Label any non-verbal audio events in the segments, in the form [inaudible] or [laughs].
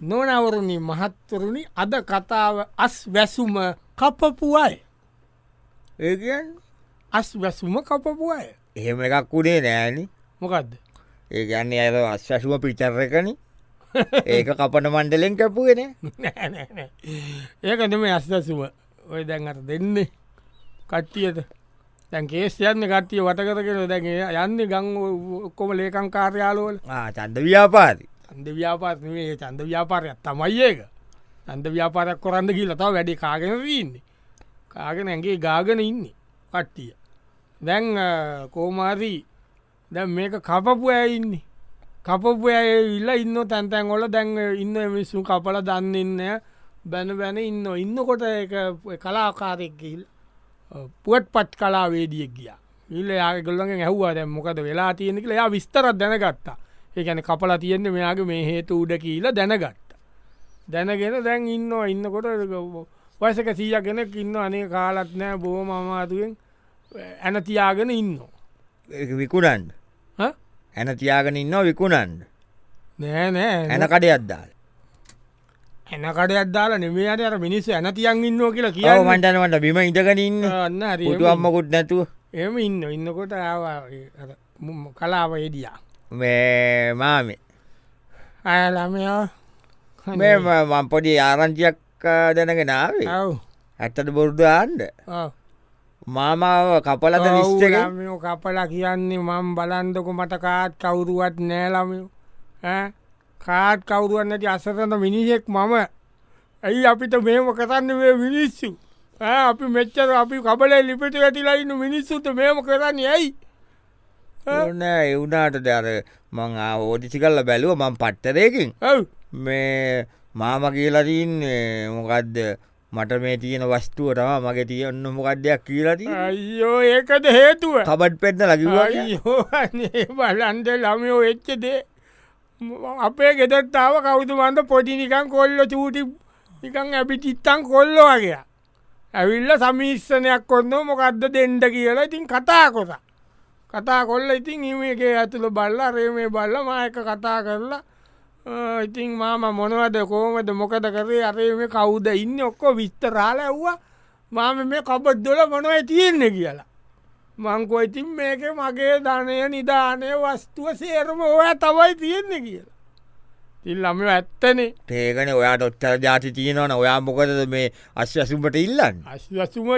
නොනවරුණි මහත්තරුණි අද කතාව අස් වැසුම කපපු අය. ඒකන් අස් වැසුම කපපු අය. එහෙම එකක් වුණේ නෑනි. මොකක්ද ඒ ගන්නේ අය අශ්වශුව පිචර්රකන [laughs] ඒක කපන මණ්ඩලෙන් කැපුගෙන. ඒකනම අස්දසුව ඔය දැන් අට දෙන්නේ කට්ටියට. දැන් කේස් යන්න කට්ටිය වටකරගෙන දැන්ගේ යන්න ගං ඔක්කොම ලේකං කාර්යාලෝල චන්ද ව්‍යාපාරි අන්ද ව්‍යාපාරනේ චන්ද ව්‍යාපාරයක් තමයි ඒක. අන්ද ව්‍යාපාරයක් කොරන්න කියලතාව වැඩි කාගෙන ඉන්නේ කාගෙන ඇගේ ගාගෙන ඉන්නේ කට්ටිය. දැන් කෝමාරී දැන් මේක කපපු ඇඉන්නේ කපපු ඇය ඉල්ල ඉන්න තැන්තැන් ඔොල දැන් ඉන්න මිස්සු කපල දන්නන්න බැන බැන ඉන්න. ඉන්නකොට එක කලාකාරෙක් හිල් පුුවත් පත් කලා වේදියක් ගිය ඉල්ල යාගොල්ලගේ ඇහවා දැම් මොකද වෙලා තියෙනෙක එයා විස්තරත් දැනගත්තා. ඒකැන කපල තියෙන්නේ මෙයාගේ මේ හේතු උඩ කියීල දැනගත්ත. දැනගෙන දැන් ඉන්න ඉන්නකොට වයසක සීය කෙනෙක් ඉන්න අනේ කාලත් නෑ බෝම අමාතුවෙන් ඇන තියාගෙන ඉන්න විකුණන්ඩ ඇන තියාගෙන ඉන්න විකුණන්ඩ නෑ නෑ. ඇන කඩ අද්දාල එනකට අදාලා නෙමේ අර මිනිස්ස ඇන තියන් ඉන්න කියලා කිය කියව මන්ටනවට බිම අන්න පුටු අම්මකුත් නැතුව. එම ඉන්න ඉන්නකොට ආවා කලාව එඩියා මේ මාමේ. අයළමයා මේ මම් පොඩි ආරංචියක් දැනගෙනාවේ ඔව්. ඇත්තට බොරුදු ආන්ඩ. මාමාව කපලද විස්්ටක ළමයෝ කපලා කියන්නේ මම් බලන්දක මට කාත් කවුරුවත් නෑලමයෝ කාත් කවුරුවන් නැති අසතන මිනිහෙක් මම. ඇයි අපිට මේම කරන්න වේ මිනිස්සු? අපි මෙච්චර අපි කබලේ ලිපිට ඇතිලයින්න මිනිස්සුට මේම කරන්න ඇයි ඕන එවුනාට දර මං ඕටිසි කල්ල බැලුව මං පට්ටරයකින්. මේ මාම කියලතින් මොකක්ද මට මේ තියෙන වස්තුවටම මගේ තියන්න මොකක්දයක් කියලති අයියෝ ඒකද හේතුව? කබට් පෙත්න ලකිවා බලන්ද ළමයෝ එච්චදේ අපේ ගෙදත්තාව කවුතුමන්ද පොඩිනිකන් කොල්ල චූටි නිකං ඇබි චිත්තන් කොල්ලෝ වගේ. ඇවිල්ල සමිස්සනයක් කොන්න මොකක්ද දෙන්ඩ කියලා ඉතින් කතා කොස කතා කොල්ල ඉතින් ඉමගේ ඇතුළ බල්ල රේමේ බල්ල මායක කතා කරලා ඉතින් මාම මොනවද කෝමද මොකද කරේ? අරේ මේ කවුද ඉන්න? ඔක්කො විස්තරාල ඇව්වා මාම මේ කබත් දොල මොනවයි තියෙන්නේ? කියලා. මංකෝ ඉතින් මේක මගේ ධනය නිධානය වස්තුව සේරම ඔය තවයි තියෙන්නේ කියලා. තිල් ළම ඇත්තනේ. ඒකන ඔයාට ඔත්තර ජාති තියෙනවන. ඔයා මොකද මේ අශ්වසුම්පට ඉල්ලන්න? අශ්වසුම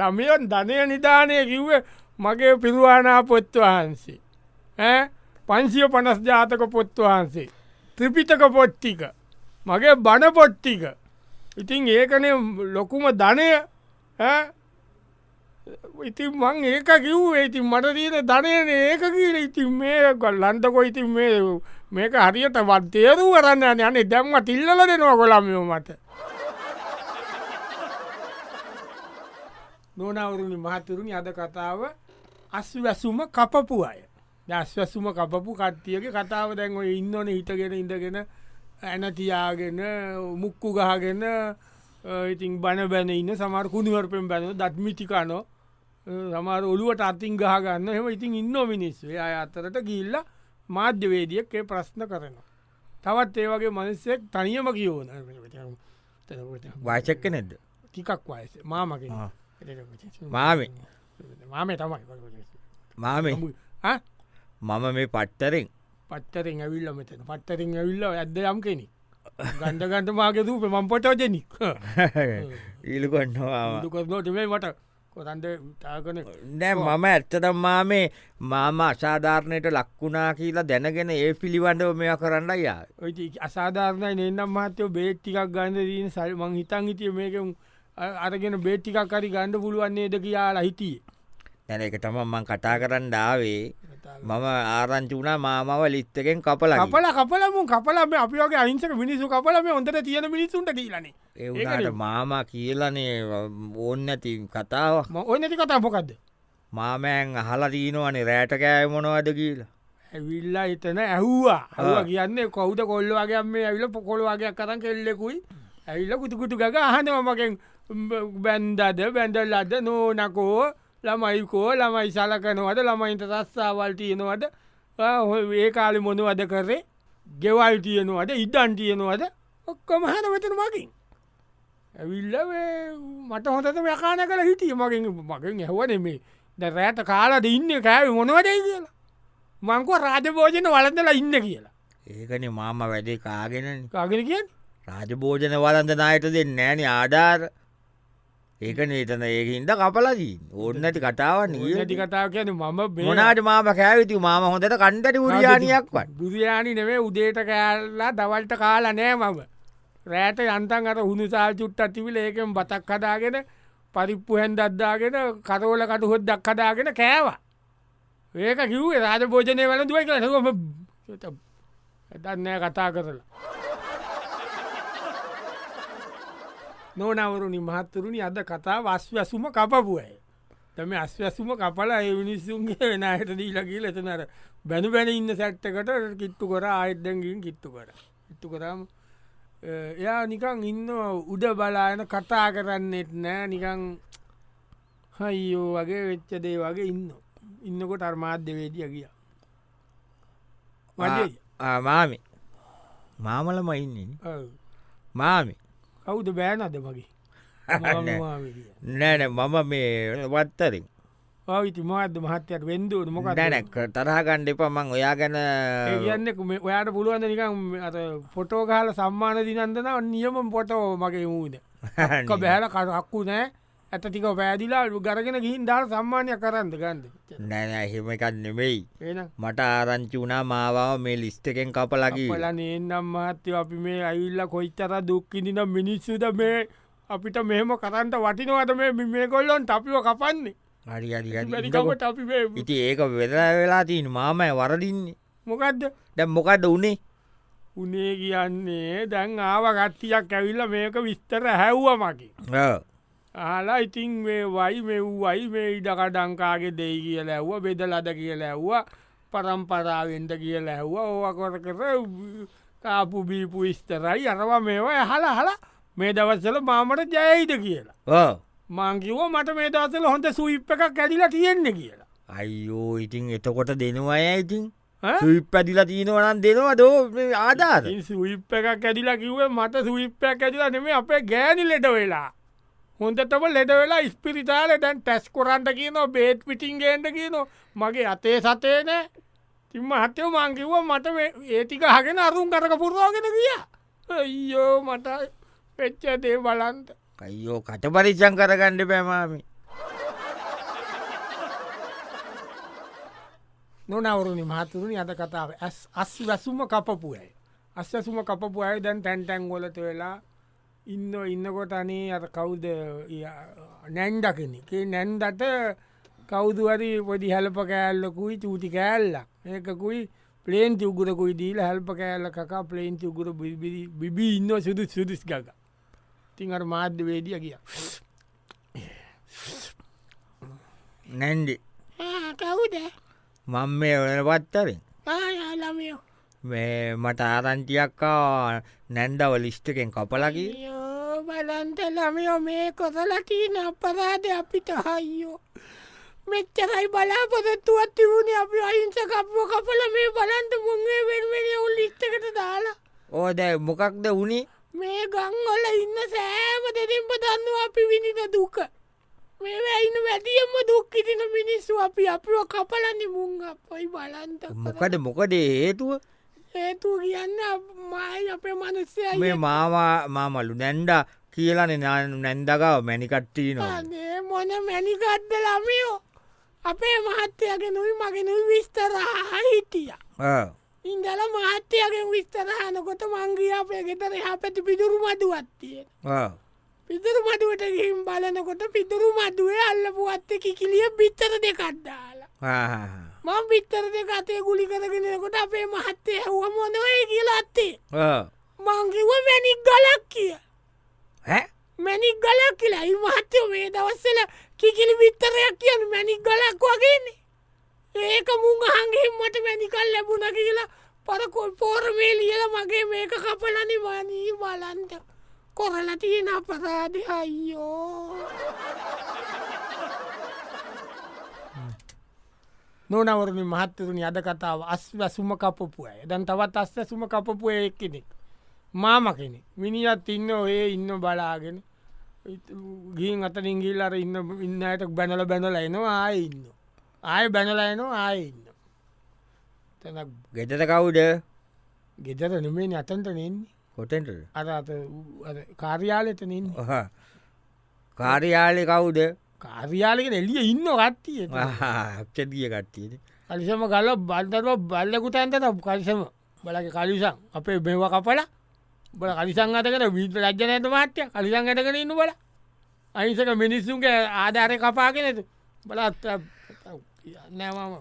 ළමයන් ධනය නිධානය කිව්ව මගේ පිරුවානා පොත්තු වහන්සේ. ඈ? පංසිය පනස් ජාතක පොත්තු වහන්සේ. ත්‍රිපිටක පොට්ටික මගේ බණ පොට්ටික ඉතින් ඒකන ලොකුම ධනය. ඈ? ඉතින් මං ඒක කිව්වේ. ඉතින් මට දීන ධනයන ඒක කියල. ඉතින් මේ ලන්තකො ඉතින් මේ මේක හරියට වත් තේරු කරන්න යන අනේ දැම්ම තිල්ලල දෙනවා කොළම්යෝ මට. නොනවරුණි මහතුරුණි අද කතාව අස්වැසුම කපපු අය. දස්වැසුම කපපු කට්ටියගේ කතාව දැන් ඔය ඉන්නවන හිටගෙන ඉඳගෙන ඇනතියාගෙන මුක්කු ගහගෙන ඉතින් බණ බැන ඉන්න සමාර කුණුවරපෙන් බැන දත්මිටිකනෝ සමාර ඔළුවට අතින් ගහගන්න එම ඉතින් ඉන්න මිනිස්සේ. අය අතරට ගිල්ල මාධ්‍යවේදියක් ඒ ප්‍රශ්න කරනවා. තවත් ඒවගේ මනස්සෙක් තනියම කියෝන වාචක්ක නැද්ද ටිකක් වයස. මාමක ආ. මාමේ තමයි මාමේ? මම මේ පට්ටරෙන්. පත්තරින් ඇවිල්ල මෙතන. පත්තරින් ඇවිල්ල ඇද යම් කෙනෙ ගන්ඩ ගන්ට මාගේ දූප මම්. පොටෝජෙනික් දුකනෝටමේ මට. කොතන්ද තාකන? නෑ මම ඇත්තටම් මාමේ මාම අසාධාරණයට ලක්වුණා කියලා දැනගෙන ඒ පිළිබඳව මෙය කරන්න යා අසාධාරණයි එන්නම් මහත්තයෝ බේට්ටිකක් ගන්න දීන සල් මං හිතන් හිටිය මේක අරගෙන බේට්ටිකක් කරි ගණඩ පුළුවන්න්නේද කියලා හිටියේ දැන එක තම මං කතා කරන්න ඩාවේ මම ආරංචි වුණා මාමව ලිත්තකෙන් කපල කපල කපලම කපලම අපිගේ අහිංසක මිනිසු කපලම හොඳට තියෙන මිනිසුන්ට කියලන එවුණට මාම කියලනේ ඕන්න ඇති කතාව ඔය නැති කතා පොකක්ද මාමෑන් අහලා දීනවනේ රෑට කෑ මොනවද කියලා. ඇවිල්ල එතන ඇහ්වා. හව කියන්නේ කවුද කොල්ලවාගේ මේ ඇවිල පොකොළවාගේ කරන් කෙල්ලෙකුයි. ඇවිල්ල කුතුකුතු ගග අහනවමගෙන් බැන්දද බැන්ඩල් අද නෝනකෝ ළමයිකෝ ළමයි සලකනවද ළමයින්ට රස්සාවල් තියෙනවද? ඒ කාලි මොනවද කරේ? ගෙවල් තියනවද? ඉඩන් තියනවද? ඔක්කොම හැන වෙතන මකින් ඇවිල්ල මට හොඳට යකාන කළ හිටිය. මකින් මකින් ඇහවන මේ ද රෑට කාලාද ඉන්න? කෑව මොනවදයි කියලා? මංකව රාජභෝජන වලඳලා ඉන්න කියලා. ඒකන මාම වැඩේ කාගෙන කාගෙන කිය රාජභෝජන වලන්ද නායට දෙන්න ෑන ආධාර ඒකන ඒතන ඒහින්ද කපලදී ඕන්නඇති කතාවන්න ටි කතාව කියන මම මොනාට මාම කෑවිති මාම හොඳට කණ්ඩට පුරියානියක් වත්. බුරයානි නෙවේ උදේට කෑල්ලා දවල්ට කාලා නෑ මම. රෑට යන්තන් අර හුණුසාල් චුට්ට තිවිල ඒකෙන් බතක් කදාගෙන පරිප්පු හැන් දද්දාගෙන කරෝල කට හොත් දක් කදාගෙන කෑවා. ඒක කිව්ේ රාජ භෝජනය වල දුවයි කලම ඇතන්නෑ කතා කරලා නොනවරුණි මහත්තුරුණි අද කතා වස්වැසුම කපපුය තම අස්වැසුම කපලා ඒ මිනිස්සුන්ගේ වෙනහට දීලා කියල එතනර බැනු බැන ඉන්න සැට්ටකට කිට්ටු කර ආයත්දැගින් කිට්ටු කර. ඉට්ටු කරම එයා නිකං ඉන්න උඩ බලායන කතා කරන්නෙත් නෑ. නිකං හයියෝ වගේ වෙච්චදේ වගේ ඉන්න ඉන්නකොට අර්මාධ්‍යවේදිය කිය වජ මාමි. මාමලම ඉන්නේ. මාමි කවුද බෑනද වගේ [laughs] නෑන මම මේ වත්තරින් විති මහද මහත්තයට වෙන්දුවට මොක දැනැක් තරහගණ්ඩ එපමං ඔයා ගැන කියන්න ඔයාට පුළුවන් නිකම් පොටෝ කාල සම්මාන දිනන්දන නියම පොටෝ මගේ මූද බෑල කරක්කු නෑ ඇතතික පෑදිලා ගරගෙන ගිහින් දාල් සම්මානය කරන්න ගන්ද නෑන එහෙම එකක් නෙවෙයි මට ආරංචි වුණා මාවාව මේ ලිස්්ටකෙන් කපලකි පල නේනම් මහත්‍ය අපි මේ ඇවිල්ල කොයිත්තර දුක්කිදින මිනිස්සුද මේ? අපිට මෙහෙම කරන්ට වටිනවද මේ? මේ කොල්ලොන් අපිව කපන්නේ. ඉති ඒක වෙදලා වෙලා තින් මාමය වරදින්නේ. මොකක්ද දැම් මොකක්ද උනේ? උනේ කියන්නේ දැන් ආව ගත්තියක් ඇවිල්ල මේක විස්තර හැව්ව මකි ආලා ඉතින් මේ වයි මෙව්වයි මේ ඉඩකඩංකාගේ දෙයි කියල ඇව්ව බෙද ලද කියල ඇව්වා පරම්පරාවෙන්ට කියල ඇව්ව ඕවකොට කර කාපු බීපු ස්තරයි අරවා මේවා හල හල මේ දවස්සල මාමට ජයයිද කියලා. මංකිව මට මේ දවසල හොඳ සුයිප් එකක් කැදිලා තියෙන්න කියලා. අයියෝ ඉතින් එතකොට දෙනවා සුයිප් පැදිලා තියෙනවනන් දෙනවා දෝ ආධාර සුයිප් එකක් ඇදිලා කිවේ මට සුයිප්පයක් ඇදිලා නෙම අපේ ගෑනි ලෙට වෙලා හොඳටම ලෙඩ වෙලා ස්පිරිතාල දැන් ටැස් කොරන්ට කියනවා බේත් පිටින්ගේන්ට කියනවා. මගේ අතේ සතේනෑ තිම්ම හතයෝ මංකිව මට ඒටික හගෙන අරුම් කරක පුරවාගෙන කිය අයියෝ මට පෙච්චදේ බලන්ත අයියෝ කට පරිච්චන් කරගණ්ඩ පැමාමි නොනවරුණි මහතුරුණි අද කතාව ඇස් අස් වැසුම කපපුයි අස්සසුම කපපු අය දැන් තැන්ටැන් ගොලත වෙලා ඉන්න ඉන්නකොට අනේ අර කවුද නැන්්ඩකෙනෙ නැන්දට කවුදුවරි පොඩි හැලප කෑල්ලකුයි චූටි කෑල්ලක්. ඒකකුයි පලේන්ති උගුරකුයි දීල හැල්ප කෑල්ල කකා පලේන්ති උගුර බිබී ඉන්න සුදු සුදුස් ගක තිං අර මාධ්‍ය වේදිය කිය නැන්ඩි කවුද? මං මේ ඔන පත්තරින් ළමයෝ. මේ මට ආරංචියක්කා නැන්දව ලිස්්ටකෙන් කපලකි බලන්ත ළමයෝ මේ කොසලටීන අපරාධ අපිට? හයියෝ මෙච්චරයි බලාපොරත්තුවත් තිබුණ අපි අයිංස කපුව කපල මේ බලන්ට මුන්ගේ වෙන්වෙන උල් ලිස්්ටකට දාලා. ඕද මොකක්ද වුණේ මේ ගංගොල ඉන්න සෑම දෙරින්ප දන්නවා අපි විනිට දුක. මේ ඇයින්න වැඩියම්ම දුක්කිතින මිනිස්සු අපි අපිව කපලන්නේ මුං අපයි බලන්ත. මොකද මොකද හේතුව හේතු කියන්න මයි අපේ මනුස්සය මේ මාවා මාමලු නැන්ඩ කියලන නැන්දගව මැනිකට්ටී නවා අනේ මොන මැනිකත්ද ළමයෝ? අපේ මහත්තයගේ නුයි මගේ නුයි විස්තරා හිටිය. ඉන්දල මහත්තයගෙන් විස්තරහනකොට මංගිය අපේ ගෙතර හ පැති පිදුරු මදුවත්තිය පිදුරු මදුවට ගිහිම් බලනකොට පිදුරු මදුවේ අල්ලපුුවත්ත කිකිලිය බිත්තර දෙකක්දාලා මං බිත්තර දෙක අතේ ගුලි කරගෙනකොට අපේ මහත්තය හුව මොනවයි කියලා අත්තේ? මංකිව මැනික් ගලක් කිය මැනික් ගලක් කියලා. යි මහත්තයෝ මේ දවස්සල කිකිලි විත්තරයක් කියන මැනික් ගලක් වගේන්නේ ඒක මුං අහන්ගේ මට මැනිකල් ලැබුණ කියලා පරකොල් පෝරමේ ලියල මගේ මේක කපලනි වනී බලන්ට කොරලතියෙන අපරාධ අයියෝ නොනවරණ මහත්තරුණි අද කතාව අස් වැසුම කපපු අය දැන් තවත් අස් වැසුම කපපු එක් කෙනෙක් මාම කෙනෙ මිනිියත් ඉන්න ඔය ඉන්න බලාගෙන ගීන් අතනින් ගිල්ලර ඉන්න ඉන්න අයට බැනල බැනල එනවා ආය ඉන්න. ආය බැනල එනවා ආය ඉන්න. තැන ගෙතට කවුඩ ගෙදර නෙමේ අතන්ට නෙන්නේ. කොටෙන්ට අර අත කාර්යාලයට නින් කාර්යාලය කවුද කාර්යාලක එලිය ඉන්න කට්ටිය අක්ෂදිය කට්ටියද කලිසම ගල බල්දරුව බල්ලකුට ඇන්තත කලිසම. බලක කලිසං අපේ මෙව කපල. බල කලිසං අතකට වීට රජ්ජන ඇත මාත්‍ය? කලිසං ඇටකන ඉන්න බල අනිසක මිනිස්සුන්ගේ ආධාරය කපාගෙනතු බලත්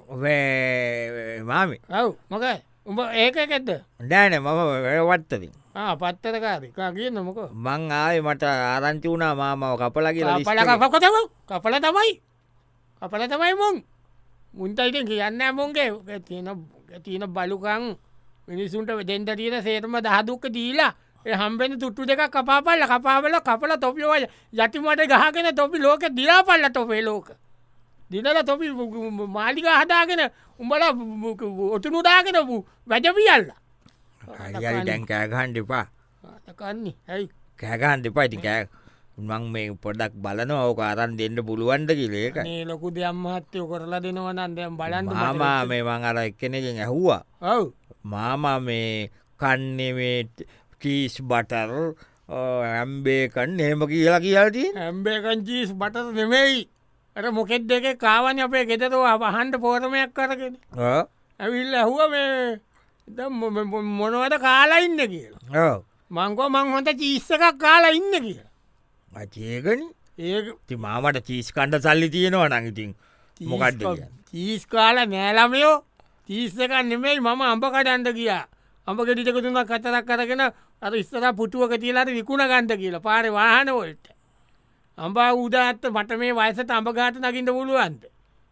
ඔබේ මාමි? ඔව් මොක උඹ ඒක ඇත්ද ඩෑන මම වැඩවත්තතින් පත්තරකාරිකා කියන්න මොක? මං ආය මට ආරංචි වුණා මාමාව කපල කියලා පල කපකොතම කපල තමයි. කපල තමයි මුන් මුන්තයිට කියන්න මුන්ගේ තියෙන තියෙන බලුකං මිනිසුන්ට දෙන්ට තියෙන සේතම දහදුක්ක දීලා හම්බෙන තුට්ටු දෙක කපාපල්ල කපාවල කපල තොපියෝය යටිමට ගහගෙන තොපි ලෝක දිලාපල්ල තොපේ ලෝක. දිනල තොපි මාලික හදාගෙන උඹල ඔතුනුදාගෙන වැජපියල්ල හරි දැන් කෑගහන්ඩ එපා කන්නේ ඇයි කෑගහන්ඩ එපා ඉති කෑ මං මේ පොඩක් බලන ඕක අරන් දෙන්න පුළුවන්ද කිලේක මේ ලොකු දෙයම්මහත්තයෝ කරලා දෙනවනන් දැම් බලන්න මාමා මේ මං අර එක්කෙනකින් ඇහුවා ඔව් මාමා මේ කන්නේ චීස් බටර් ඇම්බේකන් එහෙම කියලා කියල්දී ඇම්බේකංචිස් බට නෙමෙයි ඇට මොකෙත් දෙක කාවන අපේ ගෙතරවා පහන්ට පෝරමයක් කරගෙන ඇවිල්ල ඇහුව මේ මොනවද කාලා ඉන්න කියලා? මංකෝ මං හොඳ චිස්ස එකක් කාලා ඉන්න කියලා. අචේකන ඒ මාමට චීස් කණ්ඩ සල්ලි තියෙනවා නඟඉතින් මොකක්ද චීස් කාල නෑලමයෝ චීස්සක නෙමෙයි මම අම්ප කඩන්ඩ කියා අම්ප ගෙඩිටක තුන්න කතරක් කරගෙන අර ඉස්සර පුටුවක තියලාට විකුණ ගන්ට කියලා පාර වාහනවලට අම්බා උදාත්ත මට මේ වයසට අඹගාට නකිට පුළුවන්ද?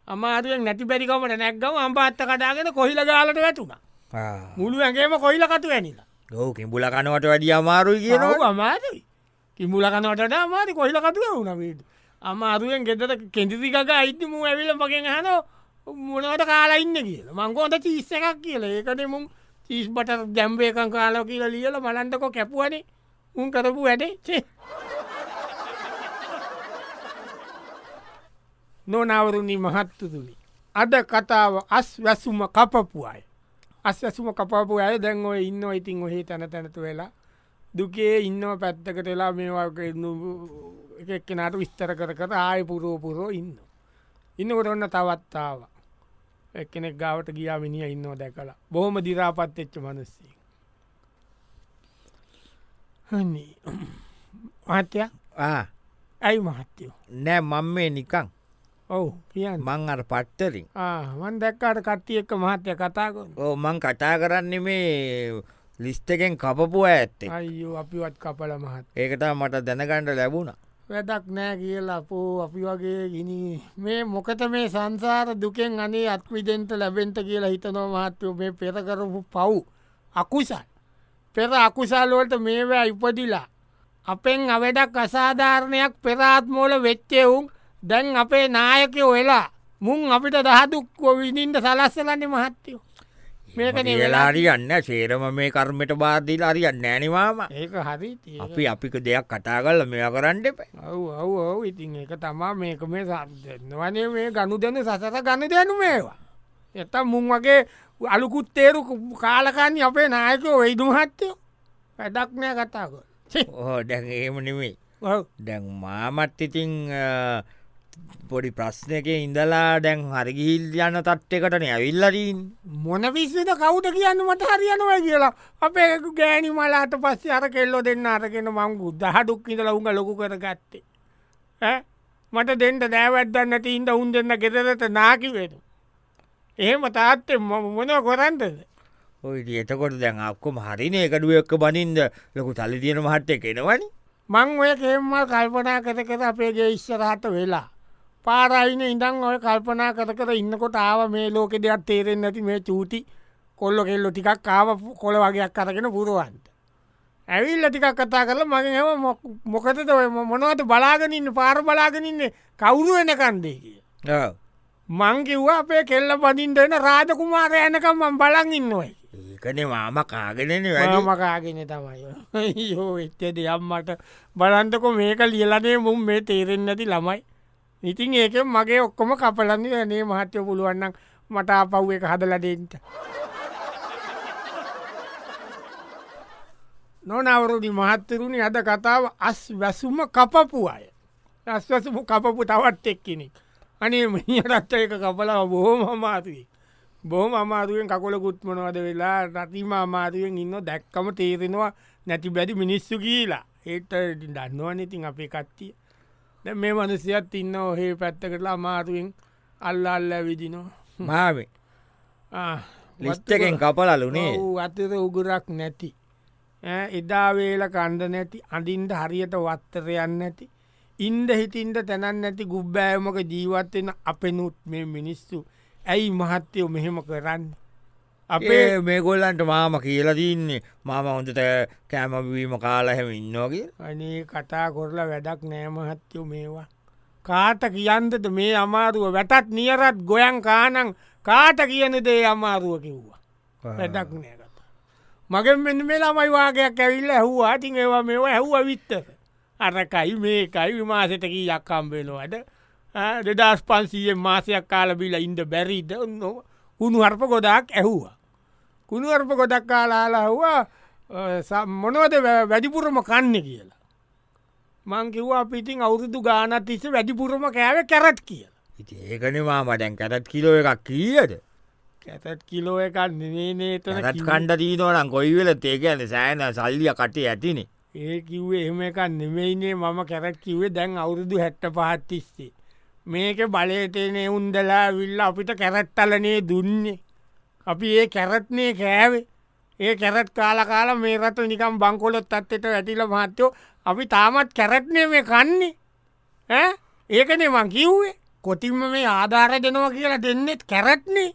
අමාරුවෙන් නැති බැරිකමට නැක්ගම අම්පාත්ත කඩාගෙන කොහිල ගාලට වැටුණ මුළු ඇගේම කොයිල කතු ඇනිලා ඕ කිඹුල කනවට වැඩිය අමාරුයි කියනවා අමාරයි. කිමුල කනට අමාරි කොහිල කතුව වුණවීට අමාරුවෙන් ගෙදර කෙඳිරිකක අයිතිම ඇවිල මගෙන් හන මොනවට කාලා ඉන්න කියලා? මංකෝට චිස්ස එකක් කියල? ඒකට මුම් චිස් බට ජැම්බේකං කාලෝ කියල ලියල මලන්ටකො කැපුවනේ. උන් කරපු වැඩේ චේ නොනවරුණි මහත්තුතුනි. අද කතාව අස් වැසුම කපපු අය. අස් වැසුම කපපු අය දැන් ඔය ඉන්න ඉතින් ඔහේ තැන තැනතු වෙලා. දුකේ ඉන්න පැත්තකට වෙලා මේවා එකක්නට විස්තර කර කර ආය පුරෝපුරෝ ඉන්න. ඉන්නකොට ඔන්න තවත්තාව එක්කෙනෙක් ගාවට ගියා මිනිිය ඉන්න දැකලා. බොහොම දිරාපත් එච්ච මනස්සේ. හනි මහත්‍ය ඇයි මහත්තයෝ? නෑ මං මේ නිකං ඔවු කියන්න. මං අර පට්ටරින් මන් දැක්කාට කට්ටිය එක්ක මහත්‍ය කතාකොන්න ඕ මං කතා කරන්න මේ ලිස්ටකෙන් කපපු ඇත්තේ. අයියෝ අපිවත් කපල මහත් ඒකට මට දැනගණ්ඩ ලැබුණ. වැදක් නෑ කියලා පෝ අපි වගේ ගිනි. මේ මොකත මේ සංසාර දුකෙන් අනේ අත්විදෙන්ට ලැබෙන්ට කියලා හිතනෝ මහත්තයෝ. මේ පෙරකරපු පව් අකුසල්. පෙර අකුසල්ලෝට මේවැ ඉපදිලා. අපෙන් අවැඩක් අසාධාරණයක් පෙරාත්මෝල වෙච්චෙවුන් දැන් අපේ නායකයෝ වෙලා මුන් අපිට දහදුක්කෝ විනින්ට සලස්සලන්නේ මහත්තයෝ. මේකන වෙලා වෙලාරියන්න සේරම මේ කර්මට බාධීල අරියන්න නෑනිවාම ඒක හරි අපි අපික දෙයක් කතා කල්ල මෙය කරන්න එප. ඔව් ඔව් ඔව්. ඉතින් එක තමා මේක මේ සදවනේ මේ ගණු දෙන සසර ගණ දෙනු මේවා. එත මුන් වගේ අලුකුත්තේරු කාලකාන්නේ අපේ නායකෝ වෙයිදුමහත්තයෝ වැඩක් නෑ කතාකො ඕ දැන් ඒම නෙමේ දැන් මාමත් ඉතිං පොඩි ප්‍රශ්නක ඉඳලා දැන් හරිගිහිල් යන්න තට්ටකටන ඇවිල්ලරීන් මොන විස්සද කවුට කියන්න මට හරියනවා කියලා. අපේ ගෑනි මලාට පස්සේ අර කෙල්ලො දෙන්න අරගෙන මංගු දහඩුක් ඉඳල උඟ ලොකු කර ගත්තේ මට දෙන්ට දෑවැත්දන්නට ඉන්ට උන් දෙන්න ගෙදරට නාකිවෙන එහෙම තාත්තේ මොන කොරන්ටද ඔයි එතකොට දැන් අක්කොම හරින එකඩුවක්ක බනින්ද? ලොකු තලි තියෙන මහට්ටය කෙනවනි මං ඔය කෙම්මල් කල්පනා කර කර අපේගේ ඉස්සරහට වෙලා පාරයින ඉඳං ඔය කල්පනා කර කර ඉන්නකොට ආව මේ ලෝකෙ දෙයක් තේරෙන් නැති මේ චූටි කොල්ලො කෙල්ලො ටිකක් ආව කොළ වගේයක් කරගෙන පුරුවන්ට ඇවිල්ල ටිකක් කතා කරල මගේ හම මොකතද ඔය මොනවත බලාගෙනන්න පාර බලාගෙනන්න කවුරු වෙන කන්දේ? කිය මංකිව්වා අපේ කෙල්ල පදින්ටෙන රාජකුමාර යනකම් මං බලන් ඉන්නවයි ඒකනේ මාම කාගෙනන වැඩ. මකාගෙන තමයි. යෝ එච්චේ දෙයක් මට බලන්තකො මේක ලියලනේ මුම් මේ තේරෙන් නැති ළමයි ඉතින් ඒක මගේ ඔක්කොම කපලන්නේ නේ මහත්‍යය පුළුවන්නම් මට අපව් එක හදලඩෙන්ට නොනවරුදි මහත්තරුණි අද කතාව අස් වැසුම කපපු අය. ඇස්වසම කපපු තවත් එක්කෙනෙක්. අනේ මිනිටත්ත එක කපලා බොහෝම අමාතුයි බොහම අමාරුවෙන් කකොල ගුත්මනවද වෙලා රතිම අමාරුවෙන් ඉන්න දැක්කම තේරෙනවා නැති බැදි මිනිස්සු කියලා. ඒට දන්නවන ඉතින් අපේ කට්ටිය. දැ මේ මනුසියත් ඉන්න ඔහේ පැත්තකටලා අමාරුවෙන් අල්ල අල්ල විදිනවා මාමේ. [laughs] ලිස්්ටකෙන් කපලලුනේ අතර උගුරක් නැති. ඈ එදාවේල කණ්ඩ නැති අඳින්ට හරියට වත්තරයන්න නැති. ඉන්ද හිතින්ට තැනන් නැති ගුබ්බෑමක ජීවත්වෙන අපෙනුත් මේ මිනිස්සු. ඇයි මහත්තයෝ මෙහෙම කරන්න අපේ මේගොල්ලන්ට මාම කියලා දන්නේ මාම හොඳට කෑමවීම කාලහැම ඉන්නෝගේ අනේ කතා කොරලා වැඩක් නෑමහත්තයෝ මේවා. කාට කියන්දද මේ අමාරුව වැටත් නියරත් ගොයන් කානං කාට කියන දේ අමාරුව කිව්වා. වැඩක් නෑ කතා. මගෙන් මෙන්න මේ ළමයි වාගයක් ඇවිල්ල ඇහවා. තින් ඒවා මේවා ඇහුව විත්තර අරකයි මේකයි විමාසටකී යක්කම්බේලවාද දෙදස් පන්සීයෙන් මාසයක් කාලබිල ඉන්ද බැරිද? ඔන්න උුණු හර්ප ගොඩක් ඇහුවා කුණුවර්ප ගොඩක් කාලාලා හවා මොනවද වැඩිපුරම කන්න කියලා? මංකිව්වා පිටින් අවුරුදු ගානත් තිස්ස වැඩිපුරම කෑව කැරත් කියලා. ඒකන මාමටැන් කැටත් කිලෝ එකක් කීයද? කැතත් කිලෝ එකක් නේනේතන කණ්ඩ දීනවනම් කොයිවෙල ඒකන සෑන සල්ලිය කටේ ඇතිනේ. ඒ කිව්වේ එහෙම එකක් නෙමෙයිනේ මම කැරත් කිව්වේ දැන් අවුරුදු හැට්ට පහත්තිස්සේ මේක බලයටනේ උන්දලා විල්ල අපිට කැරැත්තලනේ දුන්නේ අපි ඒ කැරත්නේ කෑවේ. ඒ කැරත් කාලකාල මේ රට නිකම් බංකොලොත් අත්තට ඇතිල මහත්තයෝ අපි තාමත් කැරත්නේ මේ කන්නේ. ඈ? ඒකනේ මං කිව්වේ. කොතින්ම මේ ආධාර දෙනවා කියලා දෙන්නෙත් කැරත්නේ